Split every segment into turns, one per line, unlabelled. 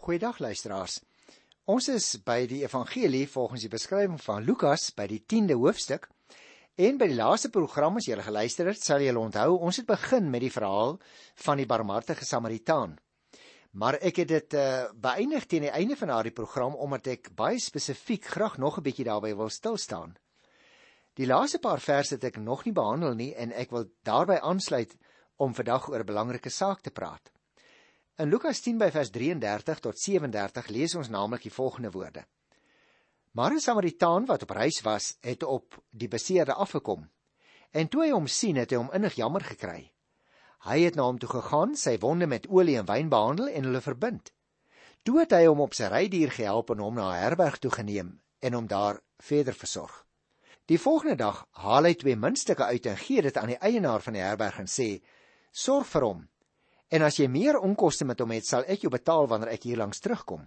Goeiedag luisteraars. Ons is by die evangelie volgens die beskrywing van Lukas by die 10de hoofstuk. En by die laaste program as jy gele geluister het, sal jy onthou, ons het begin met die verhaal van die barmhartige Samaritaan. Maar ek het dit uh, beëindig teen die einde van daardie program omdat ek baie spesifiek graag nog 'n bietjie daarby wil stil staan. Die laaste paar verse het ek nog nie behandel nie en ek wil daarbey aansluit om vandag oor 'n belangrike saak te praat. In Lukas 10 by vers 33 tot 37 lees ons naamlik die volgende woorde. Maar 'n Samaritaan wat op reis was, het op die beseerde afgekom. En toe hy hom sien, het hy hom innig jammer gekry. Hy het na hom toe gegaan, sy wonde met olie en wyn behandel en hulle verbind. Toe het hy hom op sy rydier gehelp en hom na 'n herberg toe geneem en hom daar verder versorg. Die volgende dag haal hy twee muntstukke uit en gee dit aan die eienaar van die herberg en sê: "Sorg vir hom En as jy meer onkoste met hom het, sal ek jou betaal wanneer ek hier langs terugkom.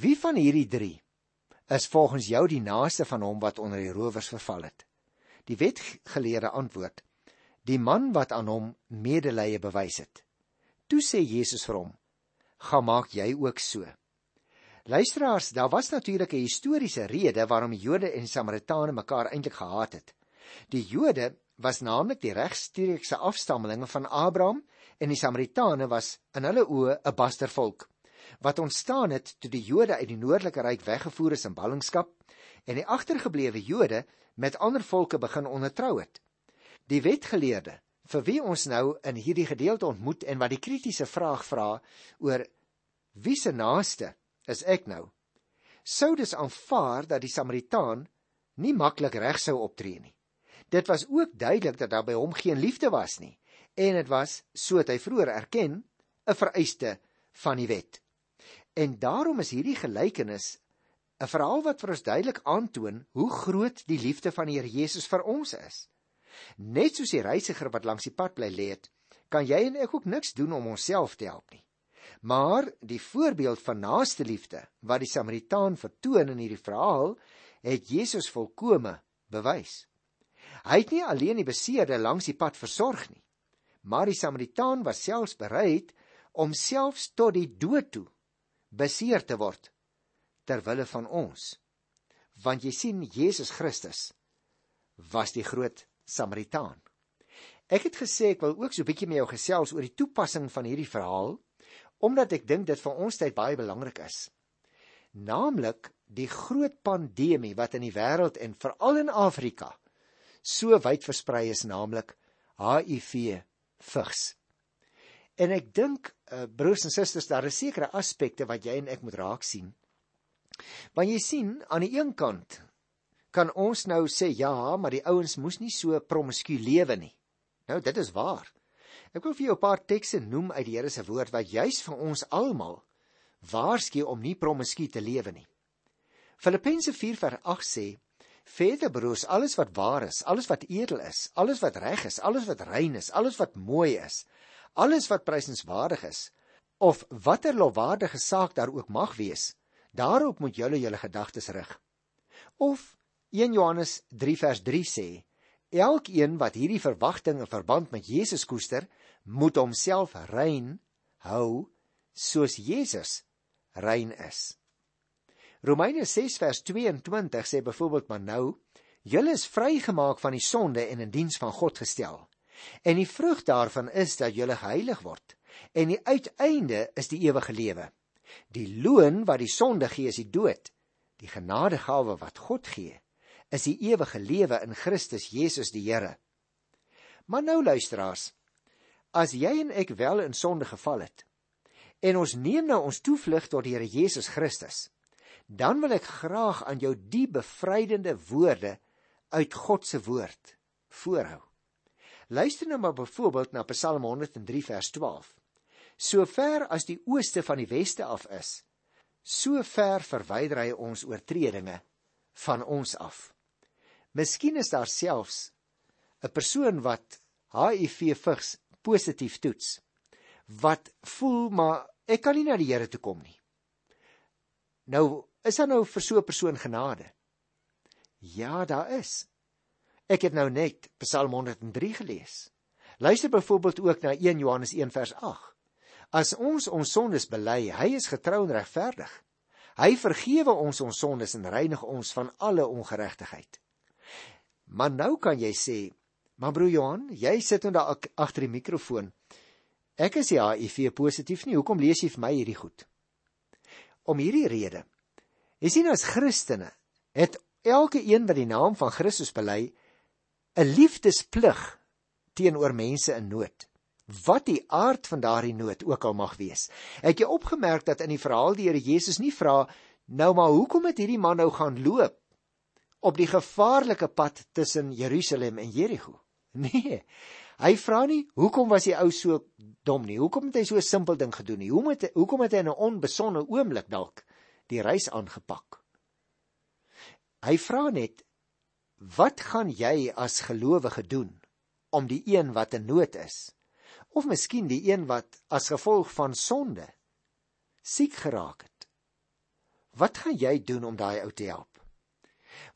Wie van hierdie 3 is volgens jou die naaste van hom wat onder die rowers verval het? Die wetgeleerde antwoord: Die man wat aan hom medelee bewys het. Toe sê Jesus vir hom: "Gaan maak jy ook so." Luisteraars, daar was natuurlik 'n historiese rede waarom Jode en Samaritane mekaar eintlik gehaat het. Die Jode was naamlik die regstreekse afstammelinge van Abraham en die Samaritane was in hulle oë 'n bastervolk wat ontstaan het toe die Jode uit die noordelike ryk weggevoer is in ballingskap en die agtergeblewe Jode met ander volke begin ondertrou het. Die wetgeleerde vir wie ons nou in hierdie gedeelte ontmoet en wat die kritiese vraag vra oor wie se naaste is ek nou? Sou dus aanvaar dat die Samaritaan nie maklik reg sou optree nie. Dit was ook duidelik dat daar by hom geen liefde was nie en dit was so het hy vroeër erken 'n vereiste van die wet. En daarom is hierdie gelykenis 'n verhaal wat vir ons duidelik aandoon hoe groot die liefde van die Here Jesus vir ons is. Net soos die reisiger wat langs die pad bly lê het, kan jy en ek ook niks doen om onsself te help nie. Maar die voorbeeld van naaste liefde wat die Samaritaan vertoon in hierdie verhaal, het Jesus volkome bewys. Hy het nie alleen die beseerde langs die pad versorg nie, maar die Samaritaan was selfs bereid om selfs tot die dood toe beseer te word ter wille van ons. Want jy sien Jesus Christus was die groot Samaritaan. Ek het gesê ek wil ook so 'n bietjie met jou gesels oor die toepassing van hierdie verhaal omdat ek dink dit vir ons tyd baie belangrik is. Naamlik die groot pandemie wat in die wêreld en veral in Afrika so wyd versprei is, naamlik HIV vigs. En ek dink uh, broers en susters daar is sekere aspekte wat jy en ek moet raak sien. Want jy sien aan die een kant kan ons nou sê ja, maar die ouens moes nie so promisku lewe nie. Nou dit is waar. Ek wil vir jou 'n paar tekste noem uit die Here se woord wat juis vir ons almal waarsku om nie promisku te lewe nie. Filippense 4:8 sê Verder broers, alles wat waar is, alles wat edel is, alles wat reg is, alles wat rein is, alles wat mooi is, alles wat prysenswaardig is, of watter lofwaardige saak daar ook mag wees, daarop moet julle julle gedagtes rig. Of 1 Johannes 3 vers 3 sê: Elkeen wat hierdie verwagting in verband met Jesus koester, moet homself rein hou soos Jesus rein is. Romeine 6 vers 22 sê byvoorbeeld maar nou, julle is vrygemaak van die sonde en in diens van God gestel. En die vrug daarvan is dat julle geheilig word en die uiteinde is die ewige lewe. Die loon wat die sonde gee is die dood. Die genadegawe wat God gee is die ewige lewe in Christus Jesus die Here. Maar nou luisteraars, as jy en ek wel in sonde geval het en ons neem nou ons toevlug tot die Here Jesus Christus, dan wil ek graag aan jou die bevrydende woorde uit God se woord voorhou. Luister nou maar byvoorbeeld na Psalm 103 vers 12. So ver as die ooste van die weste af is, so ver verwyder hy ons oortredinge van ons af. Miskien is daar selfs 'n persoon wat HIV vigs positief toets wat voel maar ek kan nie na die Here toe kom nie. Nou Is daar nou vir so 'n persoon genade? Ja, daar is. Ek het nou net Psalm 103 gelees. Luister byvoorbeeld ook na 1 Johannes 1 vers 8. As ons ons sondes bely, hy is getrou en regverdig. Hy vergewe ons ons sondes en reinig ons van alle ongeregtigheid. Maar nou kan jy sê, maar broer Johan, jy sit nou daar agter die mikrofoon. Ek is ja HIV positief nie. Hoekom lees jy vir my hierdie goed? Om hierdie rede. Jy sien as Christene het elke een wat die naam van Christus bely 'n liefdesplig teenoor mense in nood wat die aard van daardie nood ook al mag wees. Het jy opgemerk dat in die verhaal die Here Jesus nie vra nou maar hoekom het hierdie man nou gaan loop op die gevaarlike pad tussen Jerusalem en Jerigo? Nee. Hy vra nie hoekom was die ou so dom nie? Hoekom het hy so 'n simpel ding gedoen nie? Hoekom het hoekom het hy in 'n onbesonde oomblik dalk die reis aangepak? Hy vra net wat gaan jy as gelowige doen om die een wat in nood is of miskien die een wat as gevolg van sonde siek geraak het. Wat gaan jy doen om daai ou te help?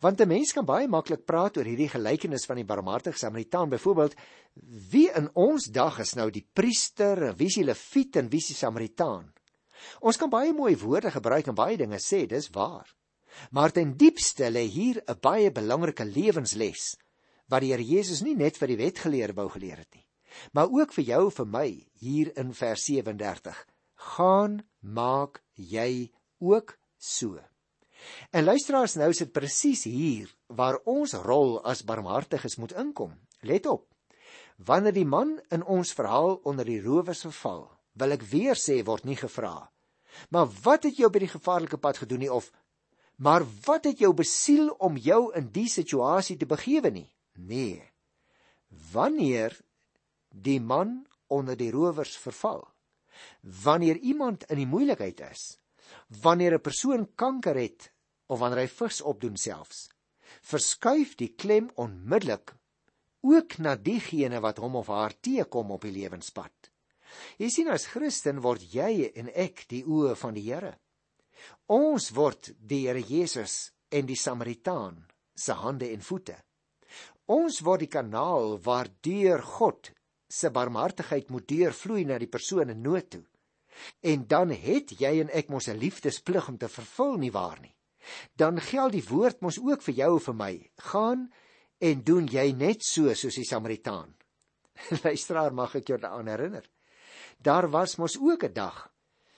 Want 'n mens kan baie maklik praat oor hierdie gelykenis van die barmhartige Samaritaan, byvoorbeeld, wie in ons dag is nou die priester, wie is die leviet en wie is die Samaritaan? Ons kan baie mooi woorde gebruik en baie dinge sê, dis waar. Maar ten diepste lê hier 'n baie belangrike lewensles wat die Here Jesus nie net vir die wetgeleerde wou geleer het nie maar ook vir jou vir my hier in vers 37 gaan maak jy ook so. En luisteraars nou sit presies hier waar ons rol as barmhartiges moet inkom. Let op. Wanneer die man in ons verhaal onder die rowers verval wil ek weer sê word nie gevra maar wat het jou by die gevaarlike pad gedoen nie of maar wat het jou besiel om jou in die situasie te begewe nie nee wanneer die man onder die rowers verval. Wanneer iemand in die moeilikheid is, wanneer 'n persoon kanker het of wanneer hy vigs opdoen selfs, verskuif die klem onmiddellik ook na diegene wat hom of haar teekom op die lewenspad. Jy sien as Christen word jy en ek die oë van die Here. Ons word die Here Jesus en die Samaritaan se hande en voete. Ons word die kanaal waardeur God se barmhartigheid moet deurvloei na die persoon in nood toe. En dan het jy en ek mos 'n liefdesplig om te vervul nie waar nie. Dan geld die woord mos ook vir jou en vir my. Gaan en doen jy net so soos die Samaritaan. Luisteraar, mag ek jou daaraan herinner. Daar was mos ook 'n dag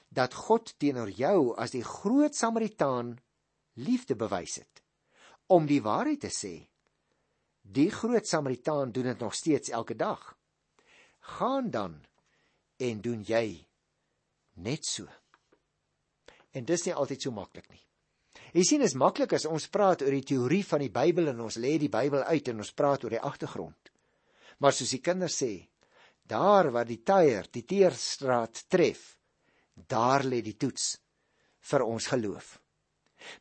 dat God teenoor jou as die groot Samaritaan liefde bewys het. Om die waarheid te sê, die groot Samaritaan doen dit nog steeds elke dag gaan dan en doen jy net so. En dis nie altyd so maklik nie. Jy sien is maklik as ons praat oor die teorie van die Bybel en ons lê die Bybel uit en ons praat oor die agtergrond. Maar soos die kinders sê, daar waar die tyre die teerstraat tref, daar lê die toets vir ons geloof.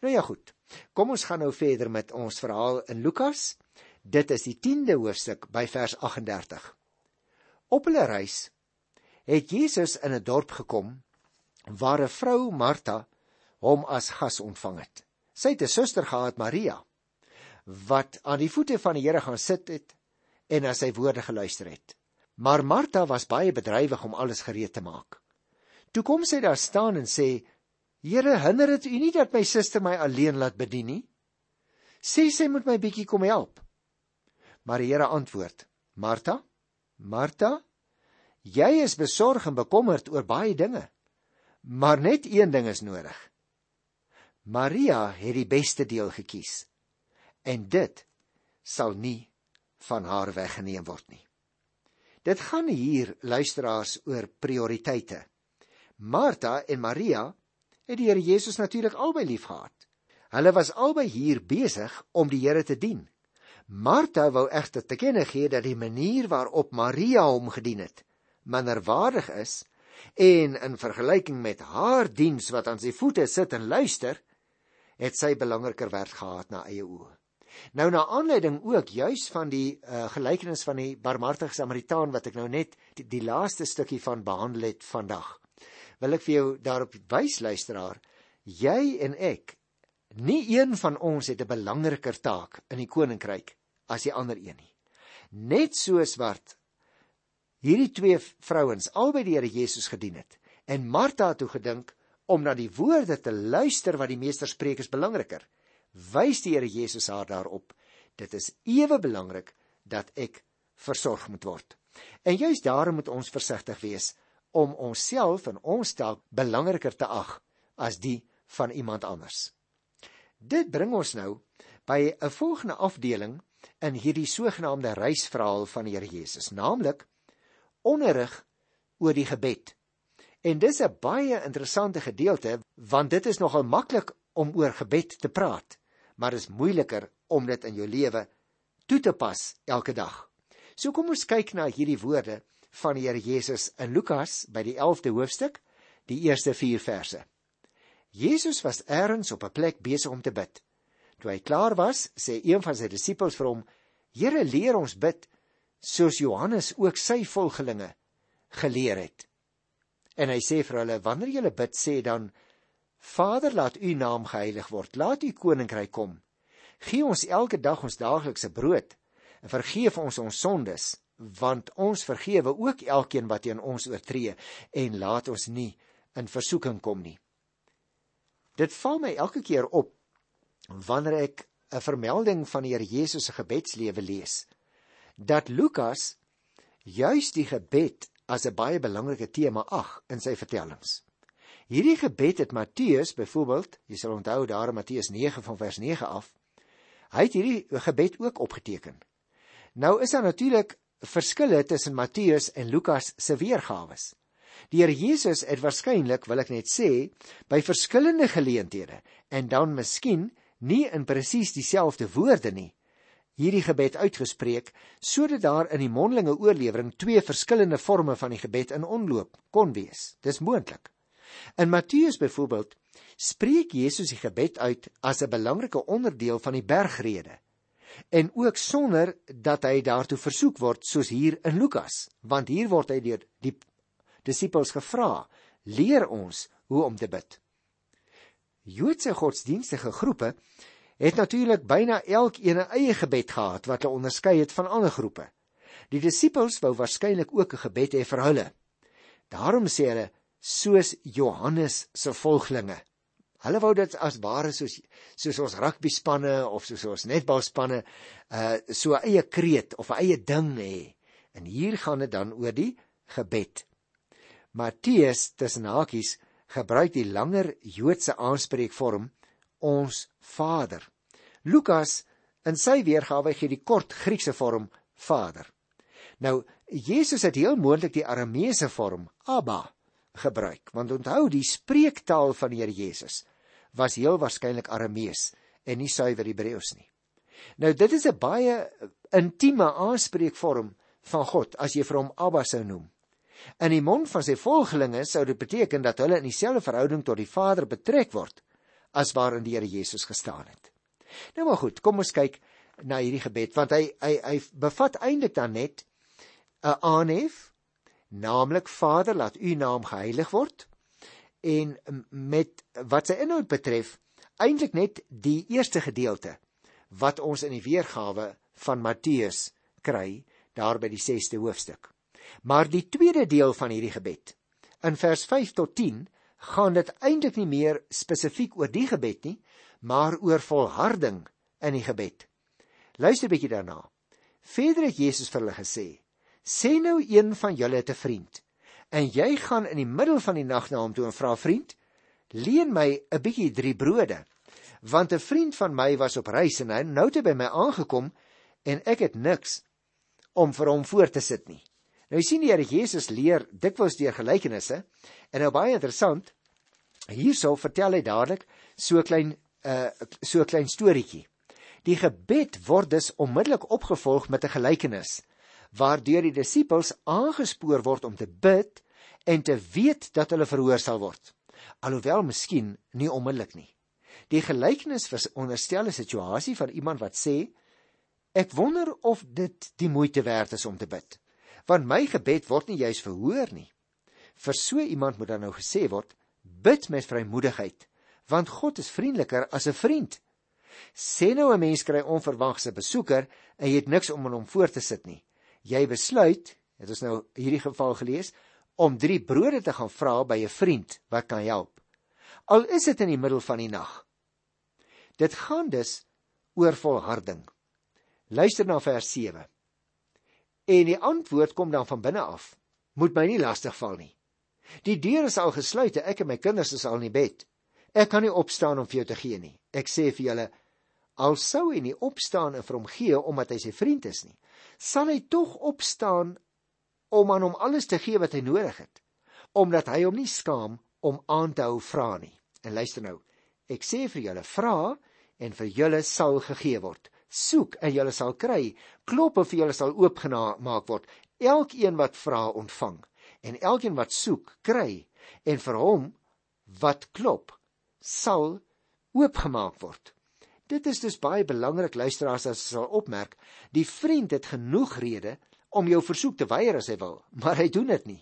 Nou ja goed. Kom ons gaan nou verder met ons verhaal in Lukas. Dit is die 10de hoofstuk by vers 38. Op hulle reis het Jesus in 'n dorp gekom waar 'n vrou Martha hom as gas ontvang het. Sy het 'n suster gehad, Maria, wat aan die voete van die Here gaan sit het en na sy woorde geluister het. Maar Martha was baie bedrywig om alles gereed te maak. Toe kom sy daar staan en sê: "Here, hinder dit U nie dat my suster my alleen laat bedien nie? Sê sy moet my bietjie kom help." Maar die Here antwoord: "Martha, Martha, jy is besorg en bekommerd oor baie dinge, maar net een ding is nodig. Maria het die beste deel gekies en dit sal nie van haar weggeneem word nie. Dit gaan hier luisteraars oor prioriteite. Martha en Maria het die Here Jesus natuurlik albei liefgehad. Hulle was albei hier besig om die Here te dien. Martha wou egter te kenne gee dat die manier waarop Maria hom gedien het minderwaardig is en in vergelyking met haar diens wat aan sy voete sit en luister, het sy belangriker werd gehad na eie oë. Nou na aanleiding ook juis van die uh, gelykenis van die barmhartige Samaritaan wat ek nou net die, die laaste stukkie van behandel het vandag. Wil ek vir jou daarop wys luisteraar, jy en ek, nie een van ons het 'n belangriker taak in die koninkryk as die ander een nie. Net soos wat hierdie twee vrouens albei die Here Jesus gedien het, En Martha toe gedink om na die woorde te luister wat die meester spreek is belangriker. Wys die Here Jesus haar daarop. Dit is ewe belangrik dat ek versorg moet word. En juis daarom moet ons versigtig wees om onsself en ons taak belangriker te ag as die van iemand anders. Dit bring ons nou by 'n volgende afdeling in hierdie sogenaamde reisverhaal van die Here Jesus, naamlik onderrig oor die gebed. En dis 'n baie interessante gedeelte want dit is nogal maklik om oor gebed te praat, maar is moeiliker om dit in jou lewe toe te pas elke dag. So kom ons kyk na hierdie woorde van die Here Jesus in Lukas by die 11de hoofstuk, die eerste 4 verse. Jesus was eers op 'n plek besig om te bid. Toe hy klaar was, sê een van sy disippels vir hom: "Here, leer ons bid soos Johannes ook sy volgelinge geleer het." En hy sê vir hulle: "Wanneer julle bid, sê dan: Vader, laat U naam geheilig word. Laat U koninkryk kom. Gee ons elke dag ons daaglikse brood en vergeef ons ons sondes, want ons vergewe ook elkeen wat teen ons oortree en laat ons nie in versoeking kom nie. Dit val my elke keer op wanneer ek 'n vermelding van die Here Jesus se gebedslewe lees dat Lukas juis die gebed as 'n baie belangrike tema ag in sy vertellings. Hierdie gebed het Matteus byvoorbeeld, jy sal onthou daar in Matteus 9 van vers 9 af, hy het hierdie gebed ook opgeteken. Nou is daar natuurlik verskille tussen Matteus en Lukas se weergawe. Die Here Jesus het waarskynlik, wil ek net sê, by verskillende geleenthede en dan miskien nie in presies dieselfde woorde nie, hierdie gebed uitgespreek sodat daar in die mondelinge oorlewering twee verskillende forme van die gebed in onloop kon wees. Dis moontlik. In Matteus byvoorbeeld spreek Jesus die gebed uit as 'n belangrike onderdeel van die bergrede en ook sonder dat hy daartoe versoek word soos hier in Lukas want hier word hy deur die disippels gevra leer ons hoe om te bid. Joodse godsdienstige groepe het natuurlik byna elkeen 'n eie gebed gehad wat hulle onderskei het van ander groepe. Die disippels wou waarskynlik ook 'n gebed hê vir hulle. Daarom sê hulle soos Johannes se volgelinge Hulle wou dit as ware soos soos ons rugby spanne of soos ons netbalspanne uh so 'n eie kreet of 'n eie ding hê. En hier gaan dit dan oor die gebed. Matteus tussen hakies gebruik die langer Joodse aanspreekvorm ons Vader. Lukas in sy weergawe gee die kort Griekse vorm Vader. Nou Jesus het heel moontlik die Arameese vorm Abba gebruik want onthou die spreektaal van die Here Jesus was heel waarskynlik Aramees en nie suiwer Hebreëus nie. Nou dit is 'n baie intieme aanspreekvorm van God as jy vir hom Abba sou noem. In die mond van sy volgelinge sou dit beteken dat hulle in dieselfde verhouding tot die Vader betrek word as waarin die Here Jesus gestaan het. Nou maar goed, kom ons kyk na hierdie gebed want hy hy hy bevat eintlik dan net 'n aanhef naamlik Vader laat u naam geheilig word en met wat sy inhoud betref eintlik net die eerste gedeelte wat ons in die weergawe van Matteus kry daar by die 6ste hoofstuk. Maar die tweede deel van hierdie gebed in vers 5 tot 10 gaan dit eintlik nie meer spesifiek oor die gebed nie, maar oor volharding in die gebed. Luister 'n bietjie daarna. Verder het Jesus vir hulle gesê: "Sê nou een van julle het 'n vriend en jy gaan in die middel van die nag na hom toe en vra vriend leen my 'n bietjie drie brode want 'n vriend van my was op reis en hy nou te by my aangekom en ek het niks om vir hom voor te sit nie. Nou jy sien die Here Jesus leer dikwels deur gelykenisse en nou baie interessant hierso vertel hy dadelik so klein uh so klein storieetjie die gebed word dus onmiddellik opgevolg met 'n gelykenis waardeur die disippels aangespoor word om te bid en te weet dat hulle verhoor sal word. Alhoewel miskien nie onmiddellik nie. Die gelykenis veronderstel 'n situasie van iemand wat sê ek wonder of dit die moeite werd is om te bid, want my gebed word nie juis verhoor nie. Vir so iemand moet dan nou gesê word bid met vrymoedigheid, want God is vriendeliker as 'n vriend. Sê nou 'n mens kry onverwagse besoeker en jy het niks om aan hom voor te sit nie jy besluit, het ons nou hierdie geval gelees, om 3 brode te gaan vra by 'n vriend wat kan help. Al is dit in die middel van die nag. Dit gaan dus oor volharding. Luister na vers 7. En die antwoord kom dan van binne af. Moet my nie lastig val nie. Die deur is al gesluit, ek en my kinders is al in bed. Ek kan nie opstaan om vir jou te gee nie. Ek sê vir julle, al sou hy nie opstaan en vir hom gee omdat hy sy vriend is nie, sal hy tog opstaan om aan hom alles te gee wat hy nodig het, omdat hy hom nie skaam om aan te hou vra nie. En luister nou, ek sê vir julle, vra en vir julle sal gegee word. Soek en julle sal kry. Klop en vir julle sal oopgemaak word. Elkeen wat vra, ontvang en elkeen wat soek, kry en vir hom wat klop, sal oopgemaak word. Dit is dus baie belangrik luisteraars as jy sal opmerk, die vriend het genoeg rede om jou versoek te weier as hy wil, maar hy doen dit nie.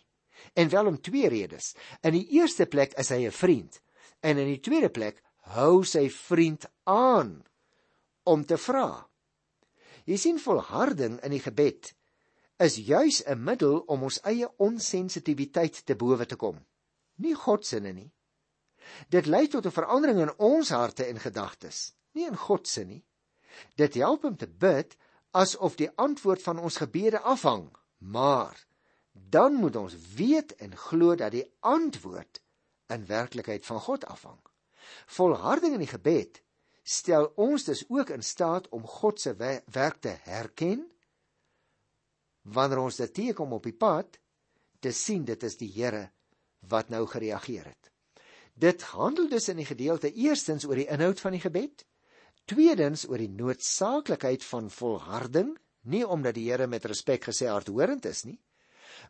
En wel om twee redes. In die eerste plek is hy 'n vriend en in die tweede plek hou sy vriend aan om te vra. Jy sien volharding in die gebed is juis 'n middel om ons eie onsensitiwiteit te bowe te kom. Nie God se nie. Dit lei tot 'n verandering in ons harte en gedagtes, nie in God se nie. Dit help om te bid asof die antwoord van ons gebede afhang, maar dan moet ons weet en glo dat die antwoord in werklikheid van God afhang. Volharding in die gebed stel ons dus ook in staat om God se werk te herken wanneer ons dit teekom op die pad te sien dit is die Here wat nou gereageer het. Dit handel dus in die gedeelte eerstens oor die inhoud van die gebed, tweedens oor die noodsaaklikheid van volharding, nie omdat die Here met respek gesê hardhorend is nie,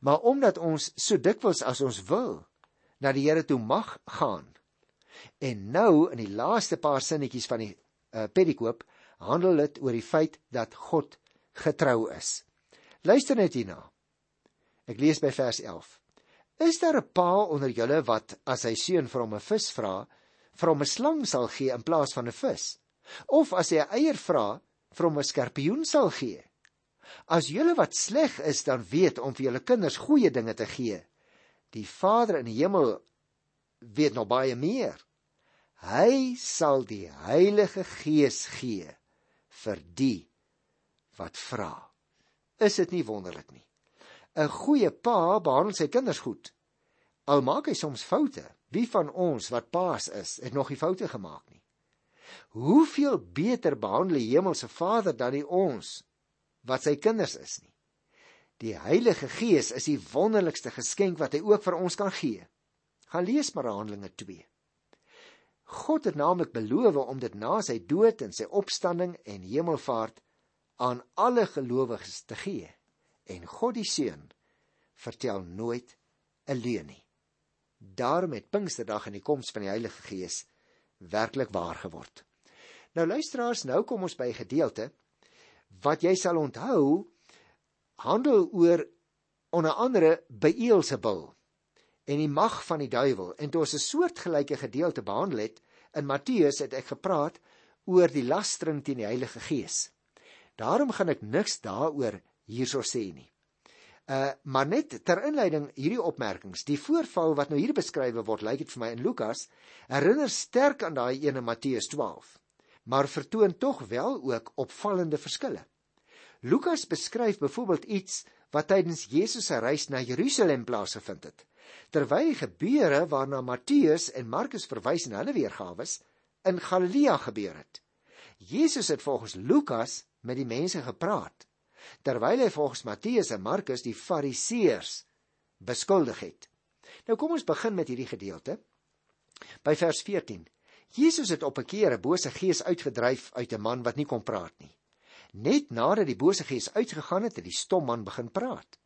maar omdat ons so dikwels as ons wil na die Here toe mag gaan. En nou in die laaste paar sinnetjies van die uh, pedikoop handel dit oor die feit dat God getrou is. Luister net hierna. Ek lees by vers 11. Is daar 'n pa onder julle wat as sy seun vir hom 'n vis vra, vir hom 'n slang sal gee in plaas van 'n vis? Of as hy 'n eier vra, vir hom 'n skorpioen sal gee? As julle wat sleg is dan weet om vir julle kinders goeie dinge te gee, die Vader in die hemel weet nog baie meer. Hy sal die Heilige Gees gee vir die wat vra. Is dit nie wonderlik nie? 'n Goeie pa behandel sy kinders goed. Al maak hy soms foute. Wie van ons wat paas is, het nog nie foute gemaak nie? Hoeveel beter behandel die Hemelse Vader dan die ons wat sy kinders is nie? Die Heilige Gees is die wonderlikste geskenk wat hy ook vir ons kan gee. Gaan lees maar Handelinge 2. God het naamlik beloof om dit na sy dood en sy opstanding en hemelvaart aan alle gelowiges te gee. En God die Seun vertel nooit 'n leuen nie. Daarom het Pinksterdag en die koms van die Heilige Gees werklik waar geword. Nou luisteraars, nou kom ons by 'n gedeelte wat jy sal onthou handel oor onder andere Beelzebul en die mag van die duiwel. En toe ons 'n soortgelyke gedeelte behandel het in Matteus het ek gepraat oor die lastering teen die Heilige Gees. Daarom gaan ek niks daaroor hierso sê nie. Uh maar net ter inleiding hierdie opmerkings, die voorval wat nou hier beskryf word, lyk dit vir my in Lukas, herinner sterk aan daai een in Matteus 12, maar vertoon tog wel ook opvallende verskille. Lukas beskryf byvoorbeeld iets wat tydens Jesus se reis na Jerusalem plaasgevind het, terwyl gebeure waarna Matteus en Markus verwys in hulle weergawe in Galilea gebeur het. Jesus het volgens Lukas met die mense gepraat terwyl hy volgens Matteus en Markus die Fariseërs beskuldig het. Nou kom ons begin met hierdie gedeelte. By vers 14. Jesus het op 'n keer 'n bose gees uitgedryf uit 'n man wat nie kon praat nie. Net nadat die bose gees uitgegaan het, het die stom man begin praat.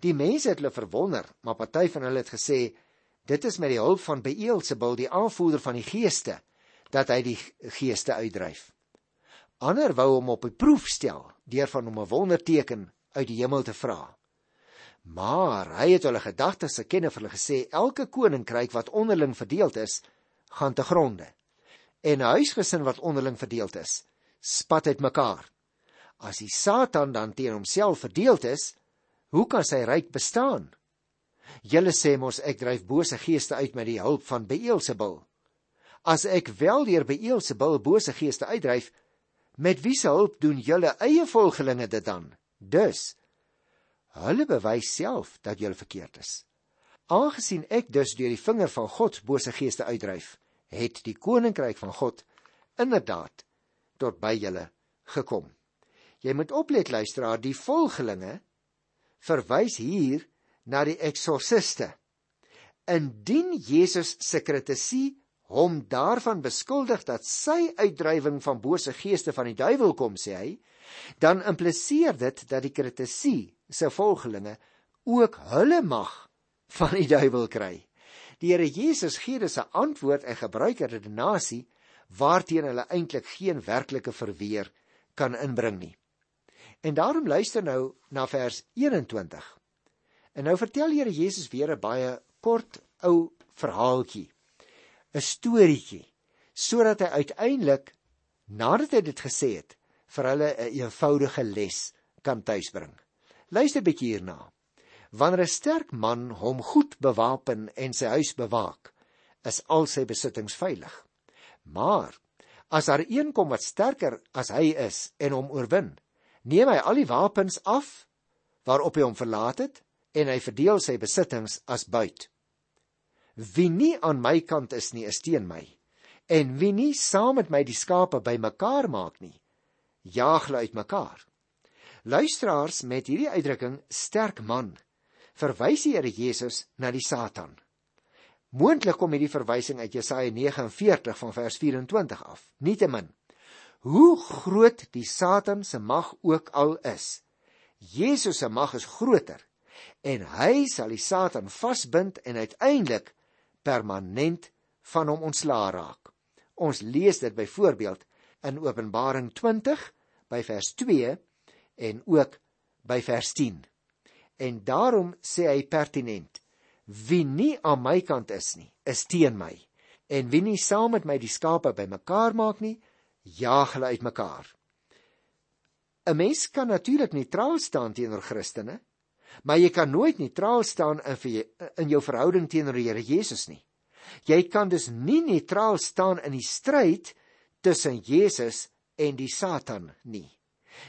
Die mense het hulle verwonder, maar party van hulle het gesê dit is met die hulp van Beelzebul, die aanvoerder van die geeste, dat hy die geeste uitdryf. Ander wou hom op 'n proef stel deur van hom 'n wonderteken uit die hemel te vra. Maar hy het hulle gedagtes geken en vir hulle gesê elke koninkryk wat onderling verdeeld is, gaan te gronde. En 'n huisgesin wat onderling verdeeld is, spat uitmekaar. As die Satan dan teen homself verdeeld is, hoe kan sy ryk bestaan? Julle sê mos ek dryf bose geeste uit met die hulp van Beelzebul. As ek wel deur Beelzebul bose geeste uitdryf, met wie se hulp doen julle eie volgelinge dit dan? Dus hulle bewys self dat julle verkeerd is. Aangesien ek dus deur die vinger van God bose geeste uitdryf, het die koninkryk van God inderdaad tot by julle gekom. Jy moet oplet luisteraar, die volgelinge verwys hier na die eksorsiste. Indien Jesus se kritisie hom daarvan beskuldig dat sy uitdrywing van bose geeste van die duiwel kom, sê hy, dan impliseer dit dat die kritisie se volgelinge ook hulle mag van die duiwel kry. Die Here Jesus gee dus 'n antwoord en gebruik 'n redenasie waarteen hulle eintlik geen werklike verweer kan inbring nie. En daarom luister nou na vers 21. En nou vertel Here Jesus weer 'n baie kort ou verhaaltjie. 'n Storieetjie sodat hy uiteindelik nadat hy dit gesê het vir hulle 'n eenvoudige les kan tuisbring. Luister bietjie hierna. Wanneer 'n sterk man hom goed bewapen en sy huis bewaak, is al sy besittings veilig. Maar as daar een kom wat sterker as hy is en hom oorwin, neem hy al die wapens af waarop hy hom verlaat het en hy verdeel sy besittings as buit. Wie nie aan my kant is nie, is teen my. En wie nie saam met my die skape bymekaar maak nie, jaag hulle uitmekaar. Luisteraars met hierdie uitdrukking sterk man verwys die Here Jesus na die Satan. Moontlik kom hierdie verwysing uit Jesaja 49 van vers 24 af. Nietemin, hoe groot die Satan se mag ook al is, Jesus se mag is groter en hy sal die Satan vasbind en uiteindelik permanent van hom ontslaa raak. Ons lees dit byvoorbeeld in Openbaring 20 by vers 2 en ook by vers 10. En daarom sê hy pertinent: Wie nie aan my kant is nie, is teen my. En wie nie saam met my die skape bymekaar maak nie, jaag hulle uitmekaar. 'n Mens kan natuurlik neutraal staan teenoor Christene, Maar jy kan nooit neutraal staan in in jou verhouding teenoor die Here Jesus nie. Jy kan dus nie neutraal staan in die stryd tussen Jesus en die Satan nie.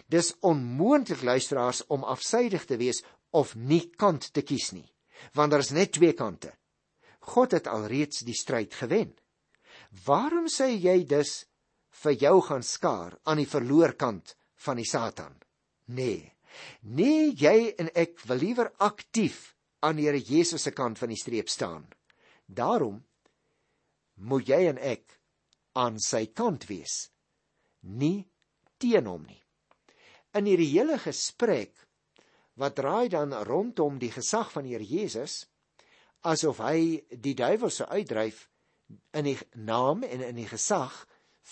Dis onmoontlik luisteraars om afsydig te wees of nie kant te kies nie, want daar is net twee kante. God het alreeds die stryd gewen. Waarom sê jy dus vir jou gaan skaar aan die verloor kant van die Satan? Nee. Nee, jy en ek wil liewer aktief aan die Here Jesus se kant van die streep staan. Daarom moet jy en ek aan sy kant wees, nie teen hom nie. In hierdie hele gesprek wat draai dan rondom die gesag van die Here Jesus asof hy die duiwel sou uitdryf in die naam en in die gesag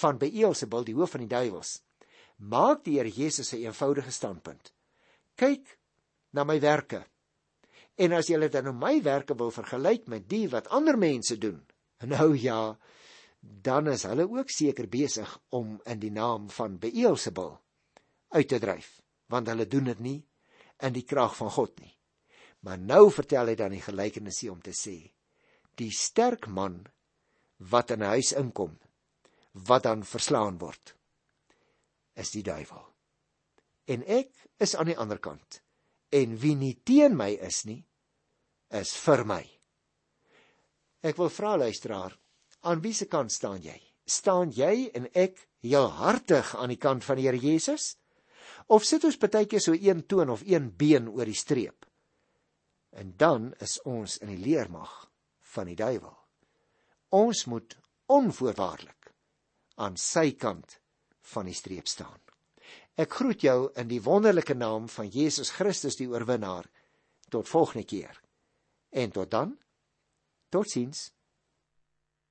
van Beelzebul die hoof van die duiwels maak die Here Jesus 'n eenvoudige standpunt kyk na my werke. En as julle dan nou my werke wil vergelyk met die wat ander mense doen, nou ja, dan is hulle ook seker besig om in die naam van Beelzebul uit te dryf, want hulle doen dit nie in die krag van God nie. Maar nou vertel hy dan die gelykenis hier om te sê: die sterk man wat in 'n huis inkom, wat dan verslaan word, is die duiwel en ek is aan die ander kant. En wie nie teen my is nie, is vir my. Ek wil vra luisteraar, aan wie se kant staan jy? Staan jy en ek heel hartig aan die kant van die Here Jesus? Of sit ons baie keer so een toon of een been oor die streep? En dan is ons in die leermag van die duiwel. Ons moet onvoorwaardelik aan sy kant van die streep staan. Ek groet jou in die wonderlike naam van Jesus Christus die oorwinnaar. Tot volgende keer. En tot dan. Totsiens.